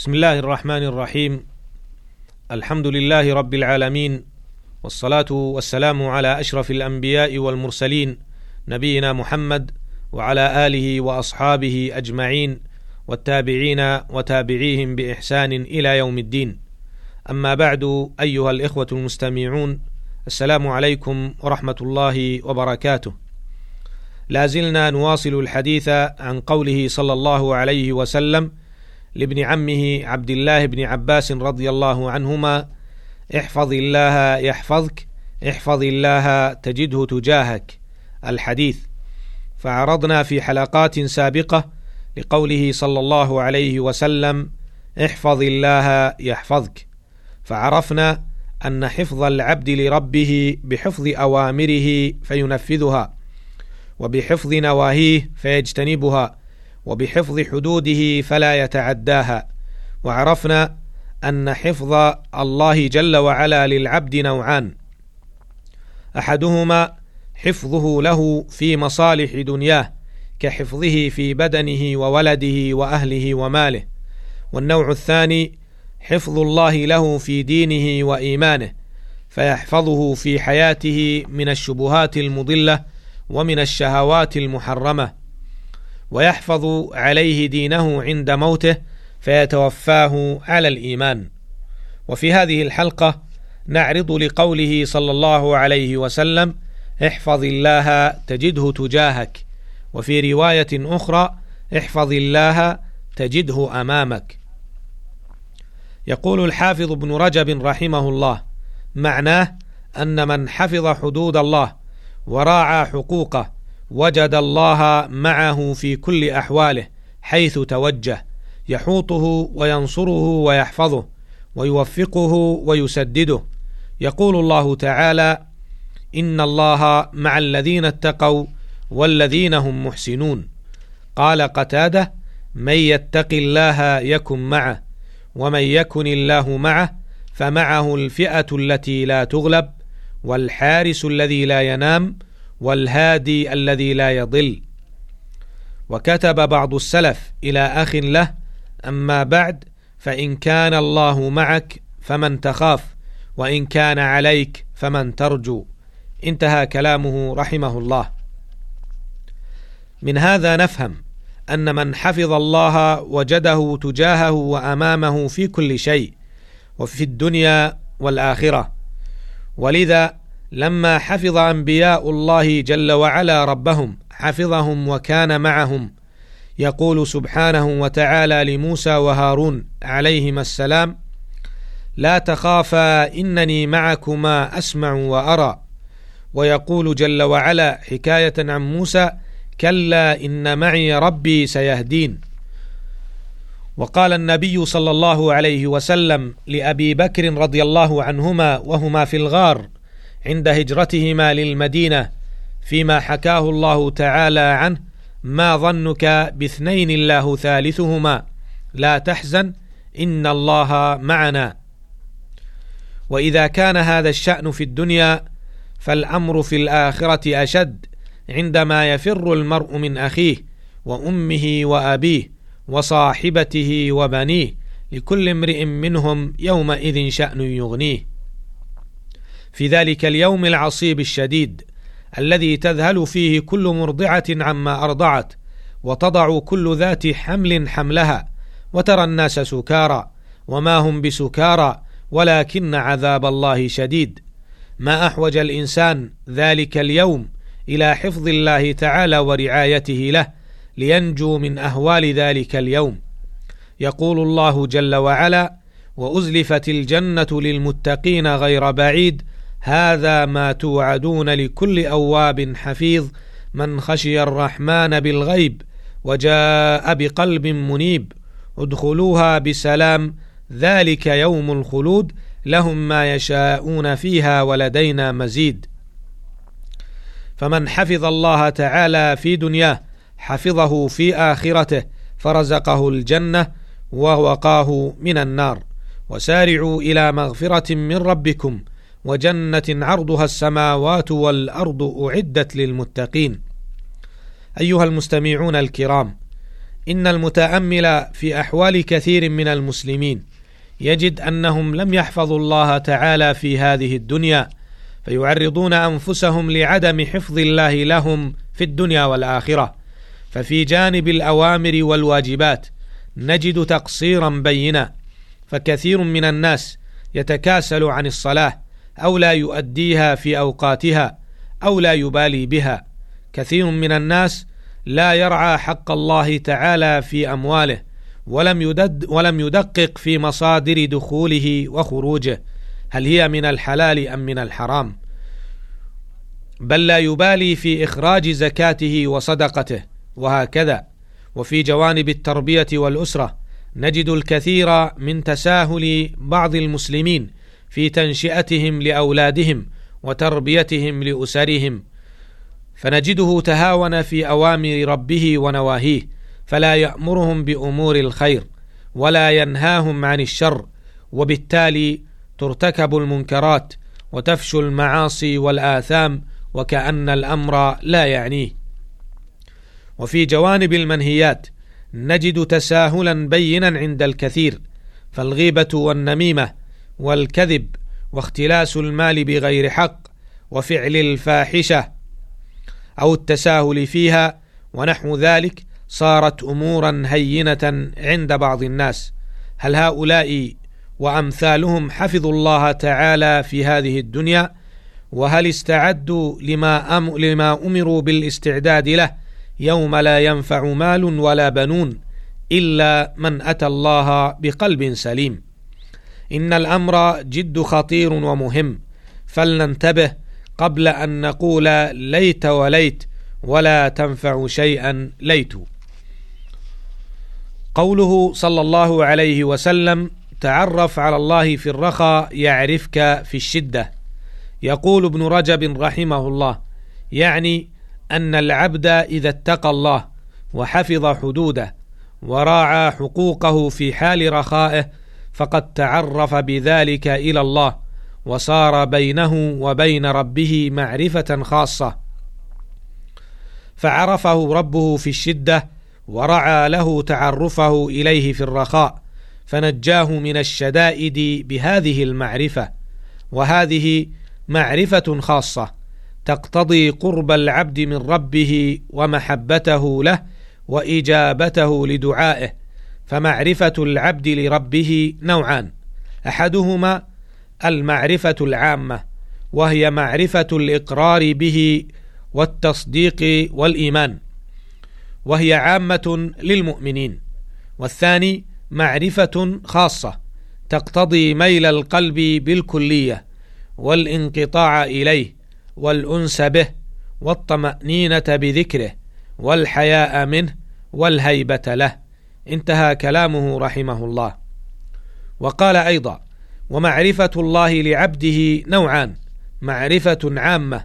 بسم الله الرحمن الرحيم. الحمد لله رب العالمين والصلاة والسلام على أشرف الأنبياء والمرسلين نبينا محمد وعلى آله وأصحابه أجمعين والتابعين وتابعيهم بإحسان إلى يوم الدين. أما بعد أيها الإخوة المستمعون السلام عليكم ورحمة الله وبركاته. لازلنا نواصل الحديث عن قوله صلى الله عليه وسلم لابن عمه عبد الله بن عباس رضي الله عنهما احفظ الله يحفظك احفظ الله تجده تجاهك. الحديث فعرضنا في حلقات سابقة لقوله صلى الله عليه وسلم احفظ الله يحفظك. فعرفنا أن حفظ العبد لربه بحفظ أوامره فينفذها وبحفظ نواهيه فيجتنبها. وبحفظ حدوده فلا يتعداها. وعرفنا أن حفظ الله جل وعلا للعبد نوعان. أحدهما حفظه له في مصالح دنياه كحفظه في بدنه وولده وأهله وماله. والنوع الثاني حفظ الله له في دينه وإيمانه فيحفظه في حياته من الشبهات المضلة ومن الشهوات المحرمة. ويحفظ عليه دينه عند موته فيتوفاه على الإيمان. وفي هذه الحلقة نعرض لقوله صلى الله عليه وسلم احفظ الله تجده تجاهك. وفي رواية أخرى احفظ الله تجده أمامك. يقول الحافظ ابن رجب رحمه الله معناه أن من حفظ حدود الله وراعى حقوقه وجد الله معه في كل أحواله حيث توجه يحوطه وينصره ويحفظه ويوفقه ويسدده. يقول الله تعالى إن الله مع الذين اتقوا والذين هم محسنون. قال قتاده من يتق الله يكن معه ومن يكن الله معه فمعه الفئة التي لا تغلب والحارس الذي لا ينام والهادي الذي لا يضل. وكتب بعض السلف إلى أخ له أما بعد فإن كان الله معك فمن تخاف وإن كان عليك فمن ترجو. انتهى كلامه رحمه الله. من هذا نفهم أن من حفظ الله وجده تجاهه وأمامه في كل شيء وفي الدنيا والآخرة. ولذا لما حفظ أنبياء الله جل وعلا ربهم حفظهم وكان معهم. يقول سبحانه وتعالى لموسى وهارون عليهما السلام لا تخافا إنني معكما أسمع وأرى. ويقول جل وعلا حكاية عن موسى كلا إن معي ربي سيهدين. وقال النبي صلى الله عليه وسلم لأبي بكر رضي الله عنهما وهما في الغار عند هجرتهما للمدينة فيما حكاه الله تعالى عنه ما ظنك باثنين الله ثالثهما لا تحزن إن الله معنا. وإذا كان هذا الشأن في الدنيا فالأمر في الآخرة أشد عندما يفر المرء من أخيه وأمه وأبيه وصاحبته وبنيه لكل امرئ منهم يومئذ شأن يغنيه. في ذلك اليوم العصيب الشديد الذي تذهل فيه كل مرضعة عما أرضعت وتضع كل ذات حمل حملها وترى الناس سكارى وما هم بسكارى ولكن عذاب الله شديد. ما أحوج الإنسان ذلك اليوم إلى حفظ الله تعالى ورعايته له لينجو من أهوال ذلك اليوم. يقول الله جل وعلا وأزلفت الجنة للمتقين غير بعيد هذا ما توعدون لكل أواب حفيظ من خشي الرحمن بالغيب وجاء بقلب منيب. ادخلوها بسلام ذلك يوم الخلود. لهم ما يشاءون فيها ولدينا مزيد. فمن حفظ الله تعالى في دنياه حفظه في آخرته فرزقه الجنة ووقاه من النار. وسارعوا إلى مغفرة من ربكم وجنة عرضها السماوات والأرض أعدت للمتقين. أيها المستمعون الكرام إن المتأمل في أحوال كثير من المسلمين يجد أنهم لم يحفظوا الله تعالى في هذه الدنيا فيعرضون أنفسهم لعدم حفظ الله لهم في الدنيا والآخرة. ففي جانب الأوامر والواجبات نجد تقصيرا بينا فكثير من الناس يتكاسل عن الصلاة أو لا يؤديها في أوقاتها أو لا يبالي بها. كثير من الناس لا يرعى حق الله تعالى في أمواله ولم يدد ولم يدقق في مصادر دخوله وخروجه. هل هي من الحلال أم من الحرام؟ بل لا يبالي في إخراج زكاته وصدقته. وهكذا. وفي جوانب التربية والأسرة نجد الكثير من تساهل بعض المسلمين في تنشئتهم لأولادهم وتربيتهم لأسرهم. فنجده تهاون في أوامر ربه ونواهيه فلا يأمرهم بأمور الخير ولا ينهاهم عن الشر وبالتالي ترتكب المنكرات وتفشو المعاصي والآثام وكأن الأمر لا يعنيه. وفي جوانب المنهيات نجد تساهلا بينا عند الكثير فالغيبة والنميمة والكذب واختلاس المال بغير حق وفعل الفاحشة أو التساهل فيها ونحو ذلك صارت أمورا هينة عند بعض الناس. هل هؤلاء وأمثالهم حفظوا الله تعالى في هذه الدنيا؟ وهل استعدوا لما, أم لما أمروا بالاستعداد له يوم لا ينفع مال ولا بنون إلا من أتى الله بقلب سليم؟ إن الأمر جد خطير ومهم فلننتبه قبل أن نقول ليت وليت ولا تنفع شيئا ليت. قوله صلى الله عليه وسلم تعرف على الله في الرخاء يعرفك في الشدة. يقول ابن رجب رحمه الله يعني أن العبد إذا اتقى الله وحفظ حدوده وراعى حقوقه في حال رخائه فقد تعرف بذلك إلى الله وصار بينه وبين ربه معرفة خاصة. فعرفه ربه في الشدة ورعى له تعرفه إليه في الرخاء فنجاه من الشدائد بهذه المعرفة. وهذه معرفة خاصة تقتضي قرب العبد من ربه ومحبته له وإجابته لدعائه. فمعرفة العبد لربه نوعان. أحدهما المعرفة العامة وهي معرفة الإقرار به والتصديق والإيمان وهي عامة للمؤمنين. والثاني معرفة خاصة تقتضي ميل القلب بالكلية والانقطاع إليه والأنس به والطمأنينة بذكره والحياء منه والهيبة له. انتهى كلامه رحمه الله. وقال أيضا ومعرفة الله لعبده نوعان معرفة عامة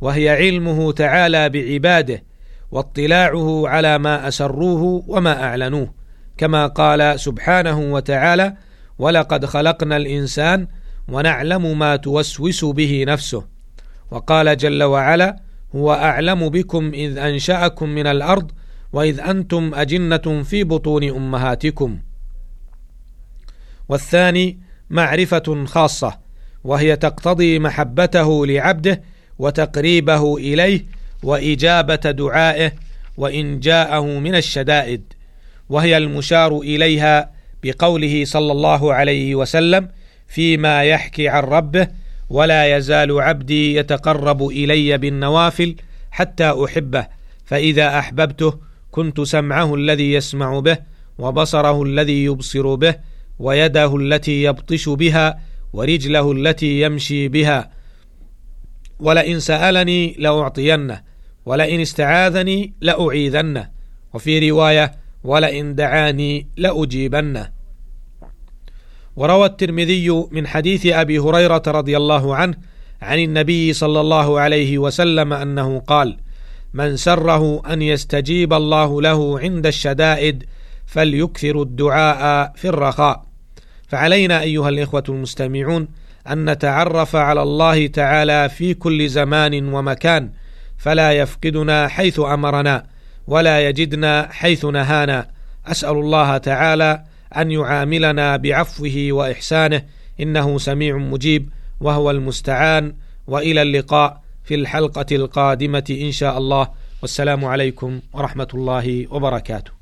وهي علمه تعالى بعباده واطلاعه على ما أسروه وما أعلنوه كما قال سبحانه وتعالى ولقد خلقنا الإنسان ونعلم ما توسوس به نفسه. وقال جل وعلا هو أعلم بكم إذ أنشأكم من الأرض وإذ أنتم أجنة في بطون أمهاتكم. والثاني معرفة خاصة وهي تقتضي محبته لعبده وتقريبه إليه وإجابة دعائه وإن جاءه من الشدائد وهي المشار إليها بقوله صلى الله عليه وسلم فيما يحكي عن ربه ولا يزال عبدي يتقرب إلي بالنوافل حتى أحبه فإذا أحببته كنت سمعه الذي يسمع به وبصره الذي يبصر به ويده التي يبطش بها ورجله التي يمشي بها. ولئن سألني لأعطينه ولئن استعاذني لأعيذنه. وفي رواية ولئن دعاني لأجيبنه. وروى الترمذي من حديث أبي هريرة رضي الله عنه عن النبي صلى الله عليه وسلم أنه قال من سره أن يستجيب الله له عند الشدائد فليكثر الدعاء في الرخاء. فعلينا أيها الإخوة المستمعون أن نتعرف على الله تعالى في كل زمان ومكان فلا يفقدنا حيث أمرنا ولا يجدنا حيث نهانا. أسأل الله تعالى أن يعاملنا بعفوه وإحسانه إنه سميع مجيب وهو المستعان وإلى اللقاء. في الحلقة القادمة إن شاء الله. والسلام عليكم ورحمة الله وبركاته.